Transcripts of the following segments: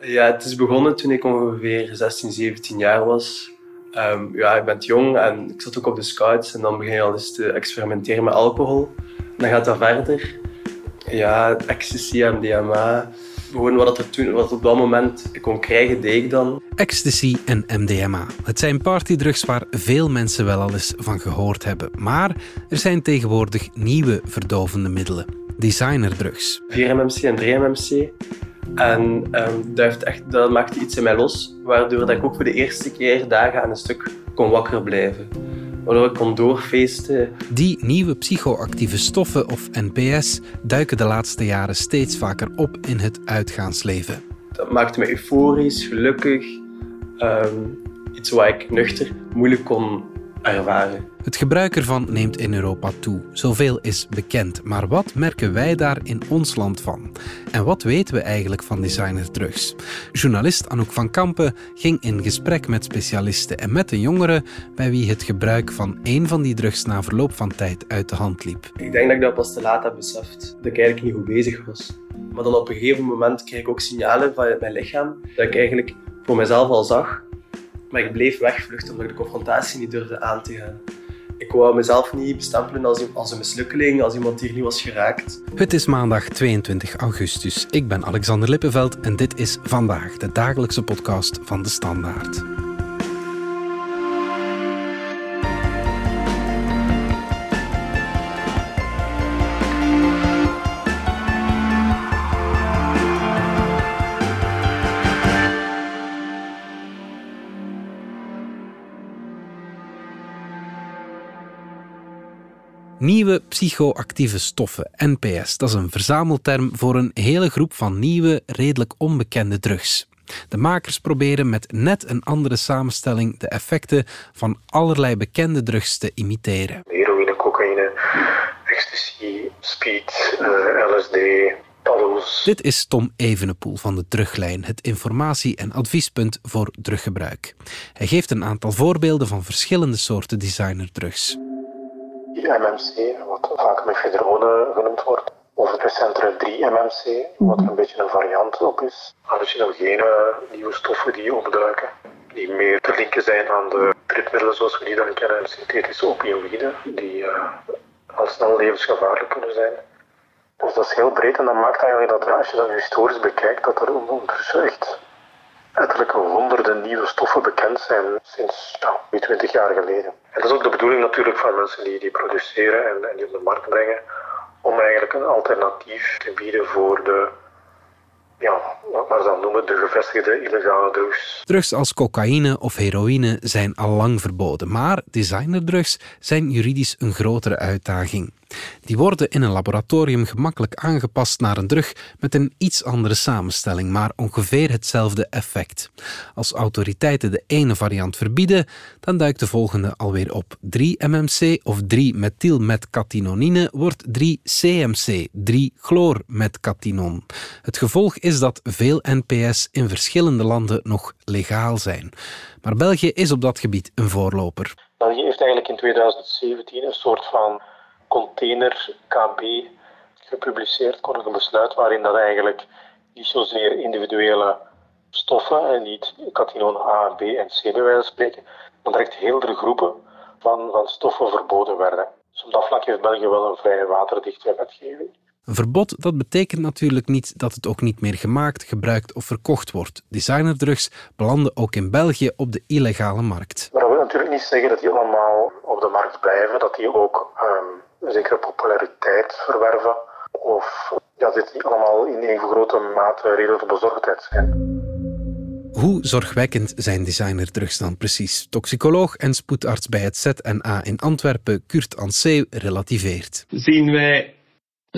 Ja, het is begonnen toen ik ongeveer 16, 17 jaar was. Um, ja, ik ben jong en ik zat ook op de scouts en dan begin je al eens te experimenteren met alcohol. En dan gaat dat verder. Ja, ecstasy, MDMA. Gewoon wat, er toen, wat op dat moment ik kon krijgen, deed ik dan. Ecstasy en MDMA. Het zijn partydrugs waar veel mensen wel al eens van gehoord hebben. Maar er zijn tegenwoordig nieuwe verdovende middelen. Designerdrugs. 4-MMC en 3-MMC. En um, dat, heeft echt, dat maakte iets in mij los, waardoor dat ik ook voor de eerste keer dagen aan een stuk kon wakker blijven. Waardoor ik kon doorfeesten. Die nieuwe psychoactieve stoffen, of NPS, duiken de laatste jaren steeds vaker op in het uitgaansleven. Dat maakte me euforisch, gelukkig. Um, iets waar ik nuchter moeilijk kon ervaren. Het gebruik ervan neemt in Europa toe. Zoveel is bekend. Maar wat merken wij daar in ons land van? En wat weten we eigenlijk van designerdrugs? Journalist Anouk van Kampen ging in gesprek met specialisten en met de jongeren bij wie het gebruik van één van die drugs na verloop van tijd uit de hand liep. Ik denk dat ik dat pas te laat heb beseft. Dat ik eigenlijk niet goed bezig was. Maar dan op een gegeven moment kreeg ik ook signalen van mijn lichaam dat ik eigenlijk voor mezelf al zag maar ik bleef wegvluchten omdat ik de confrontatie niet durfde aan te gaan. Ik wou mezelf niet bestempelen als, als een mislukkeling, als iemand die er niet was geraakt. Het is maandag 22 augustus. Ik ben Alexander Lippenveld en dit is vandaag de dagelijkse podcast van de Standaard. Nieuwe psychoactieve stoffen, NPS, dat is een verzamelterm voor een hele groep van nieuwe, redelijk onbekende drugs. De makers proberen met net een andere samenstelling de effecten van allerlei bekende drugs te imiteren. Heroïne, cocaïne, ecstasy, speed, uh, LSD, Tallo's. Dit is Tom Evenepoel van de Druglijn, het informatie- en adviespunt voor druggebruik. Hij geeft een aantal voorbeelden van verschillende soorten designerdrugs. MMC, wat vaak mefedrone genoemd wordt. Of het recentere 3-MMC, wat een beetje een variant op is. Hallucinogene nieuwe stoffen die opduiken, die meer te linken zijn aan de tripmiddelen zoals we die dan kennen, synthetische opioïden, die uh, al snel levensgevaarlijk kunnen zijn. Dus dat is heel breed en dat maakt eigenlijk dat als je dat historisch bekijkt, dat er ondertussen echt nieuwe stoffen bekend zijn sinds ja, 20 jaar geleden. En dat is ook de bedoeling natuurlijk van mensen die die produceren en, en die op de markt brengen, om eigenlijk een alternatief te bieden voor de ja, ze dan noemen, de gevestigde illegale drugs. Drugs als cocaïne of heroïne zijn al lang verboden, maar designerdrugs zijn juridisch een grotere uitdaging. Die worden in een laboratorium gemakkelijk aangepast naar een drug met een iets andere samenstelling, maar ongeveer hetzelfde effect. Als autoriteiten de ene variant verbieden, dan duikt de volgende alweer op. 3-MMC of 3-methylmetcatinonine wordt 3-CMC, 3-chloormetcatinon. Het gevolg is dat veel NPS in verschillende landen nog legaal zijn. Maar België is op dat gebied een voorloper. België heeft eigenlijk in 2017 een soort van container KB gepubliceerd, kon een besluit waarin dat eigenlijk niet zozeer individuele stoffen en niet katinon A, B en C bij wijze van spreken, maar echt hele groepen van, van stoffen verboden werden. Dus op dat vlak heeft België wel een vrij waterdichte wetgeving. Een verbod dat betekent natuurlijk niet dat het ook niet meer gemaakt, gebruikt of verkocht wordt. Designerdrugs belanden ook in België op de illegale markt. Maar dat wil natuurlijk niet zeggen dat die allemaal op de markt blijven, dat die ook um, een zekere populariteit verwerven. Of ja, dit niet allemaal in even grote mate reden tot bezorgdheid zijn. Hoe zorgwekkend zijn designerdrugs dan precies? Toxicoloog en spoedarts bij het ZNA in Antwerpen, Kurt Ansee, relativeert. Zien wij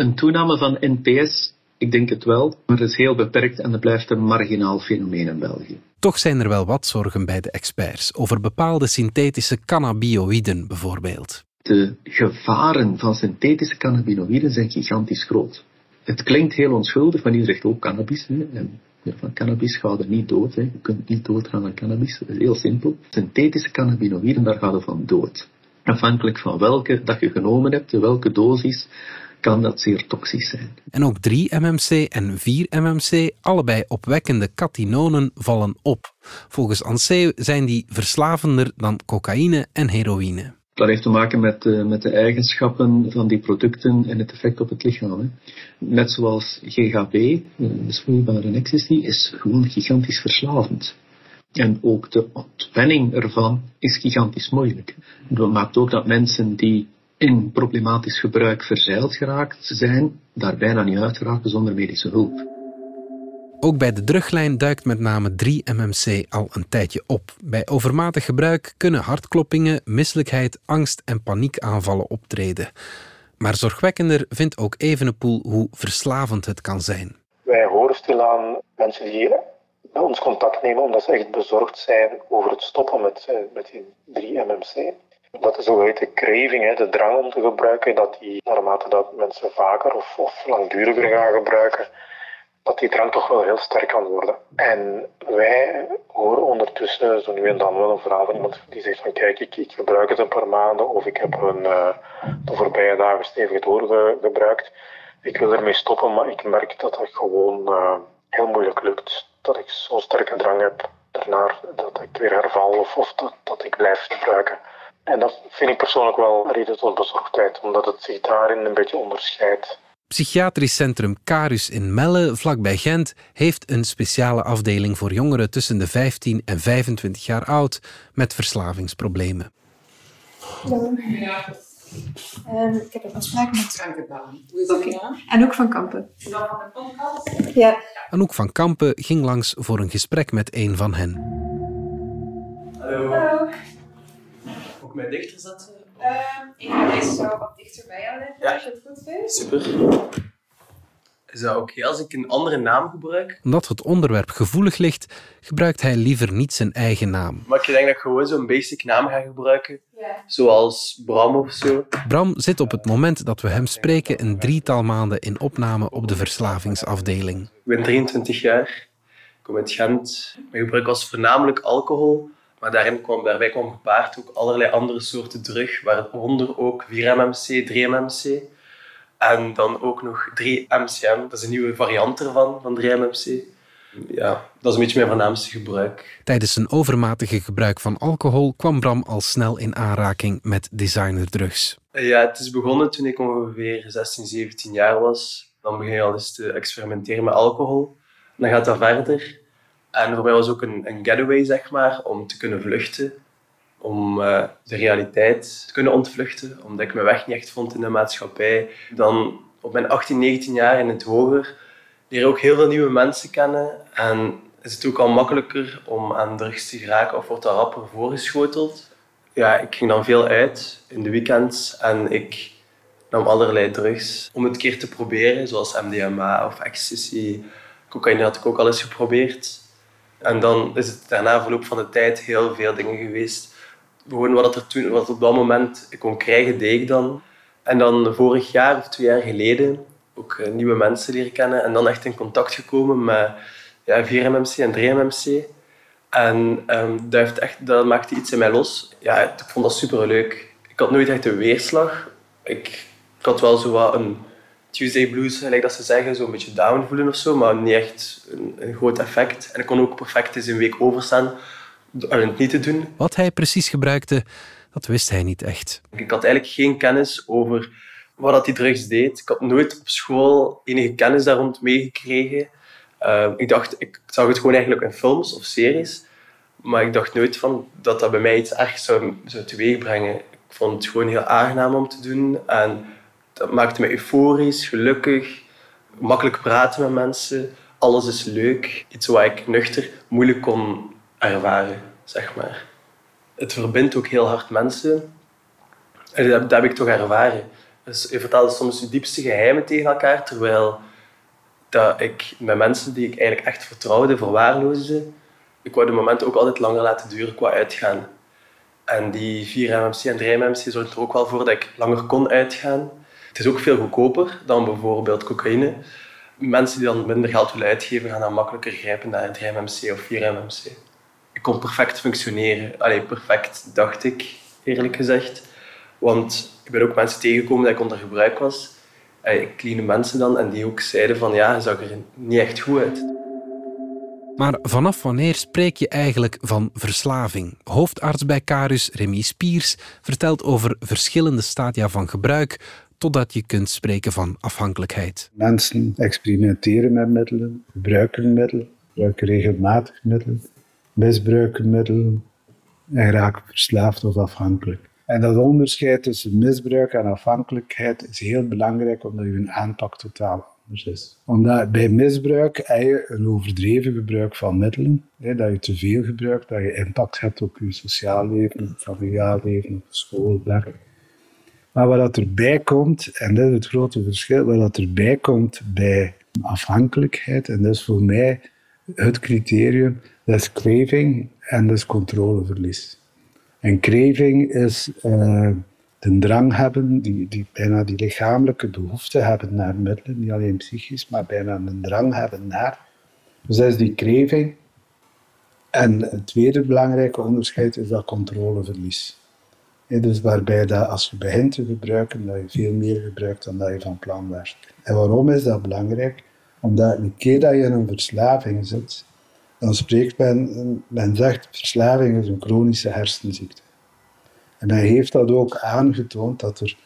een toename van NPS? Ik denk het wel, maar het is heel beperkt en het blijft een marginaal fenomeen in België. Toch zijn er wel wat zorgen bij de experts over bepaalde synthetische cannabinoïden bijvoorbeeld. De gevaren van synthetische cannabinoïden zijn gigantisch groot. Het klinkt heel onschuldig, maar iedereen zegt ook cannabis. Hè? En van cannabis gaat er niet dood. Hè? Je kunt niet doodgaan aan cannabis. Dat is heel simpel. Synthetische cannabinoïden, daar gaat het van dood. Afhankelijk van welke dat je genomen hebt, welke dosis, kan dat zeer toxisch zijn. En ook 3-MMC en 4-MMC, allebei opwekkende catinonen, vallen op. Volgens Anseu zijn die verslavender dan cocaïne en heroïne. Dat heeft te maken met, uh, met de eigenschappen van die producten en het effect op het lichaam. Hè. Net zoals GHB, de vloeibare ecstasy, is gewoon gigantisch verslavend. En ook de ontwenning ervan is gigantisch moeilijk. Dat maakt ook dat mensen die in problematisch gebruik verzeild geraakt zijn, daar bijna niet uit geraken zonder medische hulp. Ook bij de druglijn duikt met name 3-MMC al een tijdje op. Bij overmatig gebruik kunnen hartkloppingen, misselijkheid, angst en paniekaanvallen optreden. Maar zorgwekkender vindt ook Evenepoel hoe verslavend het kan zijn. Wij horen stilaan mensen die bij ons contact nemen omdat ze echt bezorgd zijn over het stoppen met, eh, met die 3-MMC. Dat is de craving, de drang om te gebruiken, dat die naarmate dat mensen vaker of, of langduriger gaan gebruiken, dat die drang toch wel heel sterk kan worden. En wij horen ondertussen zo nu en dan wel een verhaal van iemand die zegt van kijk, ik, ik gebruik het een paar maanden of ik heb een, uh, de voorbije dagen stevig doorgebruikt. Ik wil ermee stoppen, maar ik merk dat dat gewoon uh, heel moeilijk lukt. Dat ik zo'n sterke drang heb daarna dat ik weer herval of, of dat, dat ik blijf gebruiken. En dat vind ik persoonlijk wel reden tot bezorgdheid, omdat het zich daarin een beetje onderscheidt. Psychiatrisch centrum Carus in Melle, vlakbij Gent, heeft een speciale afdeling voor jongeren tussen de 15 en 25 jaar oud met verslavingsproblemen. Ja. Uh, ik heb een afspraak met Frankenbaan. Hoe is dat okay. Anouk van Kampen. Is dat van de podcast? Ja. Anouk van Kampen ging langs voor een gesprek met een van hen. Hallo. Hallo. Mij dichter zetten? Uh, ik ga deze zo wat dichter bij jou leggen, ja. als je het goed vindt. Super. Is dat oké als ik een andere naam gebruik? Omdat het onderwerp gevoelig ligt, gebruikt hij liever niet zijn eigen naam. Maar ik denk dat ik gewoon zo'n basic naam ga gebruiken. Ja. Zoals Bram of zo. Bram zit op het moment dat we hem spreken een drietal maanden in opname op de verslavingsafdeling. Ik ben 23 jaar. Ik kom uit Gent. Mijn gebruik was voornamelijk alcohol. Maar daarin kwam, daarbij kwam gepaard ook allerlei andere soorten drug, waaronder ook 4-MMC, 3-MMC. En dan ook nog 3-MCM, dat is een nieuwe variant ervan, van 3-MMC. Ja, dat is een beetje mijn voornaamste gebruik. Tijdens zijn overmatige gebruik van alcohol kwam Bram al snel in aanraking met designerdrugs. Ja, het is begonnen toen ik ongeveer 16, 17 jaar was. Dan begin je al eens te experimenteren met alcohol. dan gaat dat verder. En voor mij was ook een, getaway, zeg maar, om te kunnen vluchten. Om uh, de realiteit te kunnen ontvluchten, omdat ik mijn weg niet echt vond in de maatschappij. Dan op mijn 18, 19 jaar in het hoger leer ook heel veel nieuwe mensen kennen. En is het ook al makkelijker om aan drugs te geraken of wordt dat rapper voorgeschoteld. Ja, ik ging dan veel uit in de weekends en ik nam allerlei drugs om het keer te proberen, zoals MDMA of ecstasy. Cocaïne had ik ook al eens geprobeerd. En dan is het daarna verloop van de tijd heel veel dingen geweest. Gewoon wat er toen, wat op dat moment kon krijgen, deed ik dan. En dan vorig jaar of twee jaar geleden ook eh, nieuwe mensen leren kennen en dan echt in contact gekomen met ja, 4MMC en 3MMC. En um, dat, heeft echt, dat maakte iets in mij los. Ja, ik vond dat super leuk. Ik had nooit echt een weerslag. Ik, ik had wel zo wat een Tuesday blues, gelijk dat ze zeggen, zo een beetje down voelen of zo, maar niet echt een, een groot effect. En ik kon ook perfect eens een week overstaan aan het niet te doen. Wat hij precies gebruikte, dat wist hij niet echt. Ik had eigenlijk geen kennis over wat dat die drugs deed. Ik had nooit op school enige kennis daar rond meegekregen. Uh, ik dacht, ik zag het gewoon eigenlijk in films of series, maar ik dacht nooit van dat dat bij mij iets ergs zou, zou teweegbrengen. Ik vond het gewoon heel aangenaam om te doen en dat maakte me euforisch, gelukkig, makkelijk praten met mensen. Alles is leuk. Iets wat ik nuchter moeilijk kon ervaren, zeg maar. Het verbindt ook heel hard mensen. En dat, heb ik toch ervaren. Dus je vertelde soms je diepste geheimen tegen elkaar, terwijl dat ik met mensen die ik eigenlijk echt vertrouwde, verwaarloosde, ik wou de momenten ook altijd langer laten duren qua uitgaan. En die 4-MMC en 3-MMC zorgden er ook wel voor dat ik langer kon uitgaan. Het is ook veel goedkoper dan bijvoorbeeld cocaïne. Mensen die dan minder geld willen uitgeven, gaan dan makkelijker grijpen naar 3-MMC of 4-MMC. Ik kon perfect functioneren. Allee, perfect, dacht ik, eerlijk gezegd. Want ik ben ook mensen tegengekomen dat ik onder gebruik was, ik clean mensen dan en die ook zeiden van ja, je zag er niet echt goed uit. Maar vanaf wanneer spreek je eigenlijk van verslaving? Hoofdarts bij Carus, Remy Spiers, vertelt over verschillende stadia van gebruik totdat je kunt spreken van afhankelijkheid. Mensen experimenteren met middelen, gebruiken middelen, gebruiken regelmatig middelen, misbruiken middelen en raken verslaafd of afhankelijk. En dat onderscheid tussen misbruik en afhankelijkheid is heel belangrijk omdat je een aanpak totaal anders is. Omdat bij misbruik heb je een overdreven gebruik van middelen, hè, dat je te veel gebruikt, dat je impact hebt op je sociaal leven, familiaal leven, op school, werk. Maar wat erbij komt, en dat is het grote verschil, wat erbij komt bij afhankelijkheid, en dat is voor mij het criterium, dat is craving en dat is controleverlies. En craving is uh, de drang hebben, die, die, bijna die lichamelijke behoefte hebben naar middelen, niet alleen psychisch, maar bijna een drang hebben naar. Dus dat is die craving. En het tweede belangrijke onderscheid is dat controleverlies. Dus waarbij dat als je begint te gebruiken, dat je veel meer gebruikt dan dat je van plan was. En waarom is dat belangrijk? Omdat een keer dat je in een verslaving zit, dan spreekt men, men zegt verslaving is een chronische hersenziekte. En hij heeft dat ook aangetoond dat er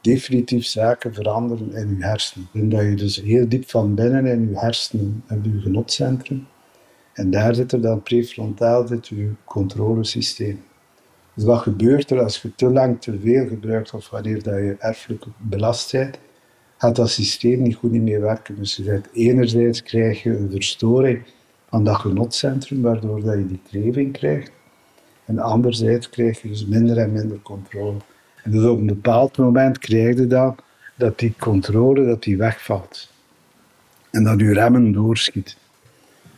definitief zaken veranderen in je hersenen. En dat je dus heel diep van binnen in je hersenen hebt je genotcentrum. En daar zit er dan prefrontaal zit je controlesysteem. Dus wat gebeurt er als je te lang te veel gebruikt of wanneer dat je erfelijk belast bent, gaat dat systeem niet goed meer werken. Dus je zegt, enerzijds krijg je een verstoring van dat genotcentrum, waardoor dat je die craving krijgt. En anderzijds krijg je dus minder en minder controle. En dus op een bepaald moment krijg je dan dat die controle dat die wegvalt. En dat je remmen doorschiet.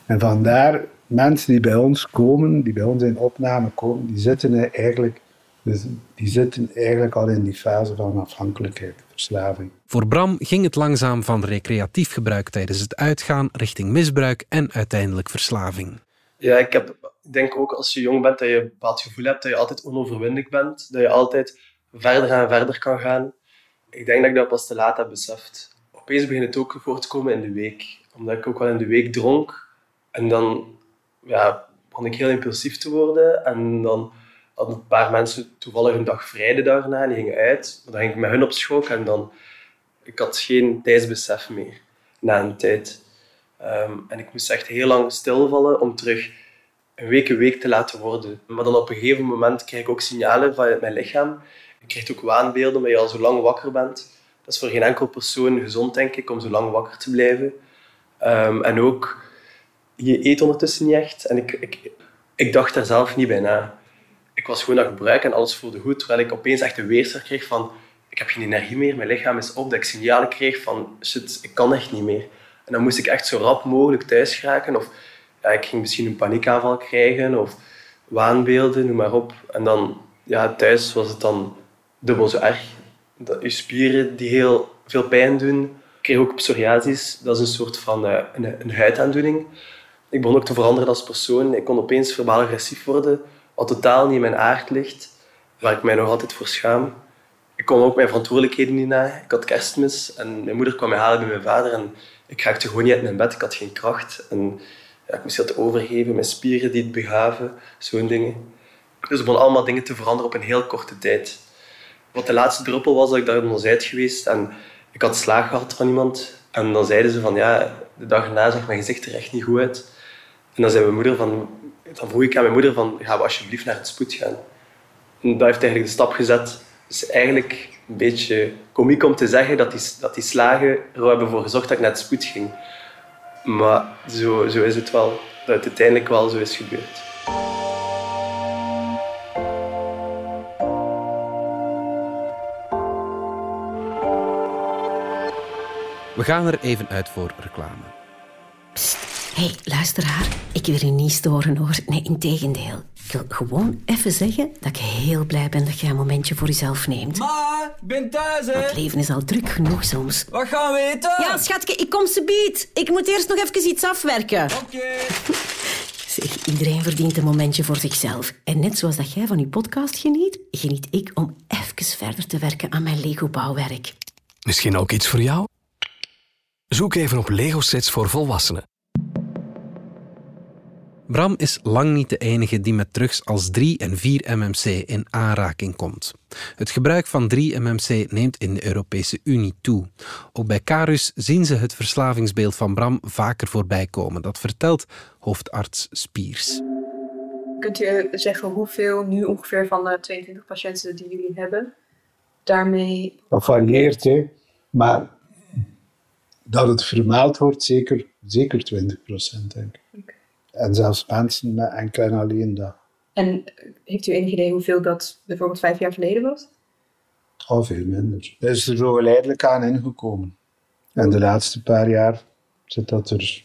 En vandaar, mensen die bij ons komen, die bij ons in opname komen, die zitten eigenlijk, dus die zitten eigenlijk al in die fase van afhankelijkheid, verslaving. Voor Bram ging het langzaam van recreatief gebruik tijdens het uitgaan richting misbruik en uiteindelijk verslaving. Ja, ik heb ik denk ook als je jong bent dat je een bepaald gevoel hebt dat je altijd onoverwinnelijk bent. Dat je altijd verder en verder kan gaan. Ik denk dat ik dat pas te laat heb beseft. Opeens begint het ook voor te komen in de week. Omdat ik ook wel in de week dronk. En dan ja, begon ik heel impulsief te worden. En dan hadden een paar mensen toevallig een dag vrij daarna. En die gingen uit. Dan ging ik met hun op schok. En dan... Ik had geen tijdsbesef meer. Na een tijd. Ehm, en ik moest echt heel lang stilvallen om terug een week een week te laten worden. Maar dan op een gegeven moment krijg ik ook signalen van mijn lichaam. Ik krijg ook waanbeelden omdat je al zo lang wakker bent. Dat is voor geen enkel persoon gezond, denk ik, om zo lang wakker te blijven. Ehm, en ook, je eet ondertussen niet echt. En ik, ik, ik dacht daar zelf niet bij na. Ik was gewoon aan het gebruiken en alles voelde goed. Terwijl ik opeens echt een weerstand kreeg van, ik heb geen energie meer, mijn lichaam is op. Dat ik signalen kreeg van, shit, ik kan echt niet meer. En dan moest ik echt zo rap mogelijk thuis geraken. Of ik ging misschien een paniekaanval krijgen of waanbeelden, noem maar op. En dan ja, thuis was het dan dubbel zo erg. Dat je spieren die heel veel pijn doen. Ik kreeg ook psoriasis, dat is een soort van uh, een, een huidaandoening. Ik begon ook te veranderen als persoon. Ik kon opeens verbaal agressief worden, wat totaal niet in mijn aard ligt, waar ik mij nog altijd voor schaam. Ik kon ook mijn verantwoordelijkheden niet na. Ik had kerstmis en mijn moeder kwam mij halen bij mijn vader en ik raakte gewoon niet uit mijn bed. Ik had geen kracht. En ik moest dat overgeven, mijn spieren die het begaven, zo'n dingen. Dus er begonnen allemaal dingen te veranderen op een heel korte tijd. Wat de laatste druppel was, dat ik daar nog geweest en ik had slaag gehad van iemand. En dan zeiden ze van, ja, de dag erna zag mijn gezicht er echt niet goed uit. En dan zei mijn moeder van, dan vroeg ik aan mijn moeder van, gaan we alsjeblieft naar het spoed gaan. En dat heeft eigenlijk de stap gezet. Dus eigenlijk een beetje komiek om te zeggen dat die, dat die slagen er hebben voor gezorgd dat ik naar het spoed ging. Maar zo, zo is het wel, dat het uiteindelijk wel zo is gebeurd. We gaan er even uit voor reclame. Psst, hey, luisteraar. Ik wil je niet storen hoor. Nee, integendeel. Ik wil gewoon even zeggen dat ik heel blij ben dat jij een momentje voor jezelf neemt. Ma, ik ben thuis, hè. Het leven is al druk genoeg soms. Wat gaan we eten? Ja, schatje, ik kom ze bied. Ik moet eerst nog even iets afwerken. Oké. Zeg, iedereen verdient een momentje voor zichzelf. En net zoals dat jij van je podcast geniet, geniet ik om even verder te werken aan mijn Lego-bouwwerk. Misschien ook iets voor jou? Zoek even op Lego sets voor volwassenen. Bram is lang niet de enige die met drugs als 3 en 4 MMC in aanraking komt. Het gebruik van 3 MMC neemt in de Europese Unie toe. Ook bij Carus zien ze het verslavingsbeeld van Bram vaker voorbij komen. Dat vertelt hoofdarts Spiers. Kunt u zeggen hoeveel nu ongeveer van de 22 patiënten die jullie hebben daarmee... Dat varieert, hè. maar dat het vermeld wordt, zeker, zeker 20 procent, denk ik. En zelfs mensen met enkel en alleen dat. En heeft u enig idee hoeveel dat bijvoorbeeld vijf jaar geleden was? Al veel minder. Dat is er zo geleidelijk aan ingekomen. En de laatste paar jaar zit dat er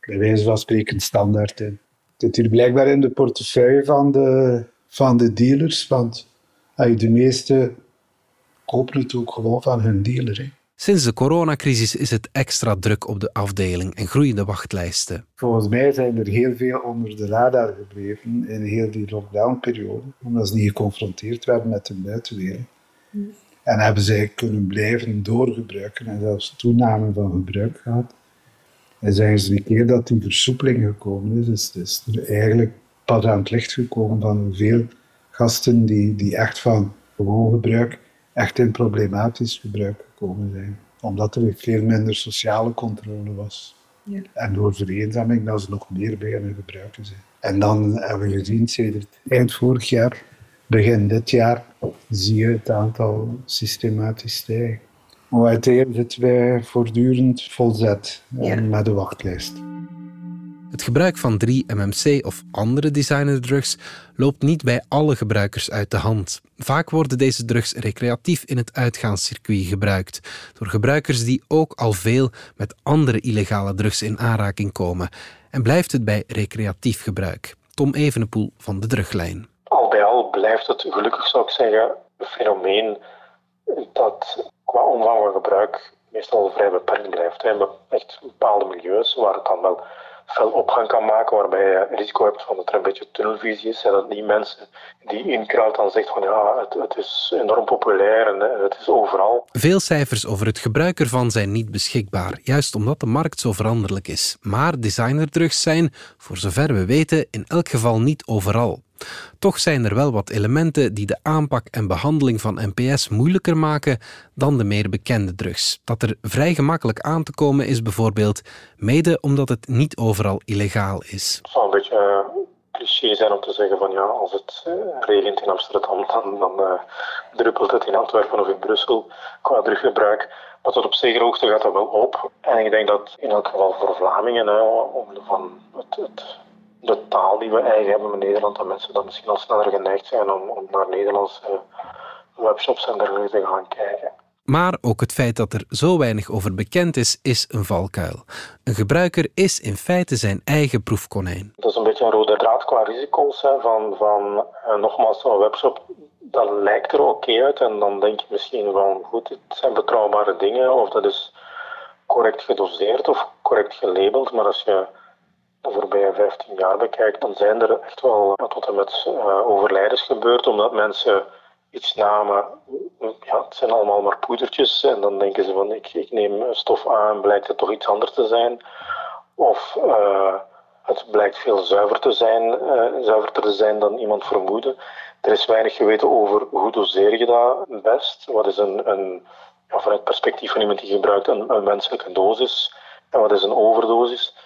bij wijze van spreken standaard in. Het zit hier blijkbaar in de portefeuille van de, van de dealers, want ay, de meeste kopen het ook gewoon van hun dealer. Hè. Sinds de coronacrisis is het extra druk op de afdeling en groeien de wachtlijsten. Volgens mij zijn er heel veel onder de radar gebleven in heel die lockdownperiode, omdat ze niet geconfronteerd werden met de buitenwereld. En hebben zij kunnen blijven doorgebruiken en zelfs toename van gebruik gehad. En zeggen ze een keer dat die versoepeling gekomen is, is, is er eigenlijk pas aan het licht gekomen van hoeveel gasten die, die echt van gewoon gebruik echt in problematisch gebruik gekomen zijn. Omdat er veel minder sociale controle was. Ja. En door vereenzaming dat ze nog meer beginnen gebruiken zijn. En dan hebben we gezien, sinds eind vorig jaar, begin dit jaar, zie je het aantal systematisch stijgen. Maar uiteindelijk zitten wij voortdurend volzet eh, Ja. met de wachtlijst. Het gebruik van 3-MMC of andere designerdrugs loopt niet bij alle gebruikers uit de hand. Vaak worden deze drugs recreatief in het uitgaanscircuit gebruikt, door gebruikers die ook al veel met andere illegale drugs in aanraking komen. En blijft het bij recreatief gebruik. Tom Evenepoel van de Druglijn. Al bij al blijft het gelukkig, zou ik zeggen, een fenomeen dat qua omvang van gebruik meestal vrij beperkt blijft. We hebben echt bepaalde milieus waar het dan wel fel opgang kan maken, waarbij je risico hebt van dat er een beetje tunnelvisie is. En dat niet mensen die in crowd dan zegt van ja, het, het is enorm populair en eh, het is overal. Veel cijfers over het gebruik ervan zijn niet beschikbaar, juist omdat de markt zo veranderlijk is. Maar designerdrugs zijn, voor zover we weten, in elk geval niet overal. Toch zijn er wel wat elementen die de aanpak en behandeling van NPS moeilijker maken dan de meer bekende drugs. Dat er vrij gemakkelijk aan te komen is bijvoorbeeld mede omdat het niet overal illegaal is. Het zou een beetje eh, cliché zijn om te zeggen van ja, als het eh, regent in Amsterdam, dan, dan eh, druppelt het in Antwerpen of in Brussel qua druggebruik. Maar tot op zekere hoogte gaat dat wel op. En ik denk dat in elk geval voor Vlamingen, hè, omwille van het, de taal die we eigen hebben in Nederland, dat mensen dan misschien al sneller geneigd zijn om, om naar Nederlandse webshops en dergelijke te gaan kijken. Maar ook het feit dat er zo weinig over bekend is, is een valkuil. Een gebruiker is in feite zijn eigen proefkonijn. Dat is een beetje een rode draad qua risico's. Hè, van, van eh, nogmaals, zo'n webshop, dat lijkt er oké uit. En dan denk je misschien van, goed, het zijn betrouwbare dingen. Of dat is correct gedoseerd of correct gelabeld. Maar als je de voorbije 15 jaar bekijkt, dan zijn er echt wel eh, tot en met uh, overlijdens gebeurd. Omdat mensen iets namen, ja, het zijn allemaal maar poedertjes. En dan denken ze van, ik, ik neem stof aan, blijkt het toch iets anders te zijn. Of... Uh, het blijkt veel zuiver te zijn, uh, zuiverder te zijn dan iemand vermoedde. Er is weinig geweten over hoe doseer je dat best. Wat is een, een vanuit het perspectief van iemand die gebruikt een, een menselijke dosis en wat is een overdosis.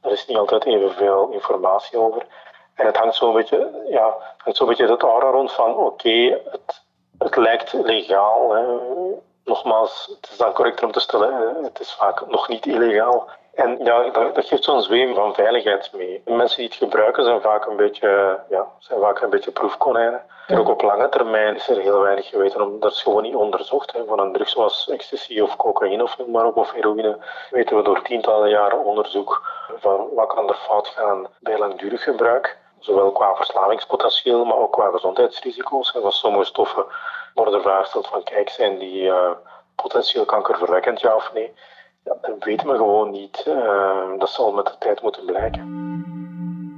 Daar is niet altijd evenveel informatie over. En het hangt zo'n beetje, ja, hangt zo'n beetje het aura rond van oké, het, het lijkt legaal. Hè. Nogmaals, het is dan correct om te stellen, het is vaak nog niet illegaal. En ja, dat, dat geeft zo'n zweem van veiligheid mee. Mensen die het gebruiken zijn vaak een beetje, ja, zijn vaak een beetje proefkonijnen. En ook op lange termijn is er heel weinig geweten, omdat dat gewoon niet onderzocht. Hè. Van een drug zoals ecstasy of cocaïne of noem maar op, of heroïne, weten we door tientallen jaren onderzoek van wat kan er fout gaan bij langdurig gebruik. Zowel qua verslavingspotentieel, maar ook qua gezondheidsrisico's. En van sommige stoffen worden er gesteld van, kijk, zijn die uh, potentieel kankerverwekkend, ja of nee? Ja, dat weten we gewoon niet. Uh, dat zal met de tijd moeten blijken.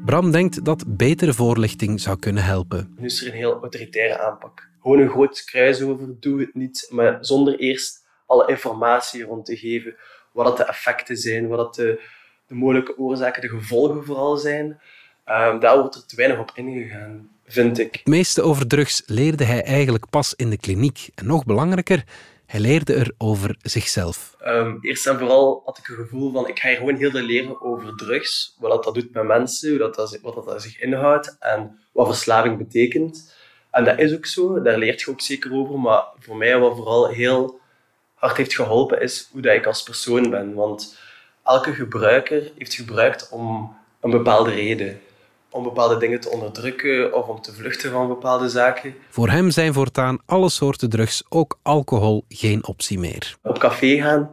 Bram denkt dat betere voorlichting zou kunnen helpen. Nu is er een heel autoritaire aanpak. Gewoon een groot kruis over, doe het niet, maar zonder eerst alle informatie rond te geven, wat dat de effecten zijn, wat dat de, de mogelijke oorzaken, de gevolgen vooral zijn. Um, daar wordt er te weinig op ingegaan, vind ik. Het meeste over drugs leerde hij eigenlijk pas in de kliniek. En nog belangrijker, hij leerde er over zichzelf. Um, eerst en vooral had ik een gevoel van, ik ga hier gewoon heel veel leren over drugs. Wat dat, dat doet met mensen, hoe dat, dat, wat dat, zich inhoudt en wat verslaving betekent. En dat is ook zo, daar leert je ook zeker over. Maar voor mij wat vooral heel hard heeft geholpen, is hoe dat ik als persoon ben. Want elke gebruiker heeft gebruikt om een bepaalde reden om bepaalde dingen te onderdrukken of om te vluchten van bepaalde zaken. Voor hem zijn voortaan alle soorten drugs, ook alcohol, geen optie meer. Op café gaan,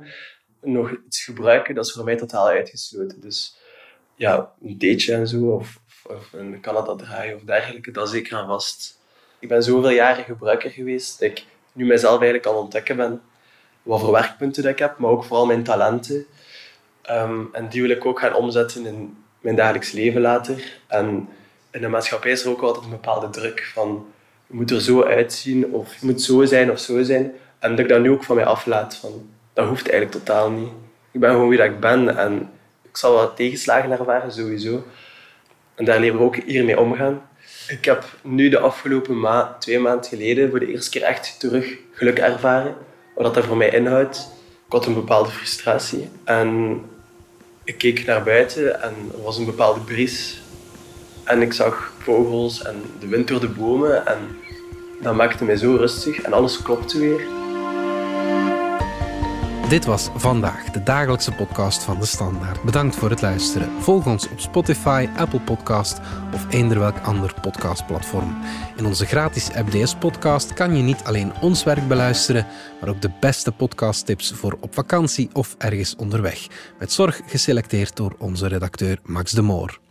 nog iets gebruiken, dat is voor mij totaal uitgesloten. Dus ja, een dateje en zo, of, of een Canada draaien of dergelijke, dat zeker aan vast. Ik ben zoveel jaren gebruiker geweest dat ik nu mezelf eigenlijk aan ontdekken ben. Wat voor werkpunten dat ik heb, maar ook vooral mijn talenten. Ehm, en die wil ik ook gaan omzetten in mijn dagelijks leven later. En in de maatschappij is er ook altijd een bepaalde druk van je moet er zo uitzien of je moet zo zijn of zo zijn. En dat ik dat nu ook van mij aflaat. Van, dat hoeft eigenlijk totaal niet. Ik ben gewoon wie dat ik ben en ik zal wat tegenslagen ervaren, sowieso. En daar leren we ook hiermee omgaan. Ik heb nu de afgelopen ma twee maanden geleden voor de eerste keer echt terug geluk ervaren. Wat dat voor mij inhoudt. Ik had een bepaalde frustratie. En ik keek naar buiten en er was een bepaalde bries. En ik zag vogels en de wind door de bomen. En dat maakte mij zo rustig en alles klopte weer. Dit was vandaag de dagelijkse podcast van de Standaard. Bedankt voor het luisteren. Volg ons op Spotify, Apple Podcast of eender welk ander podcastplatform. In onze gratis FDS podcast kan je niet alleen ons werk beluisteren, maar ook de beste podcasttips voor op vakantie of ergens onderweg. Met zorg geselecteerd door onze redacteur Max de Moor.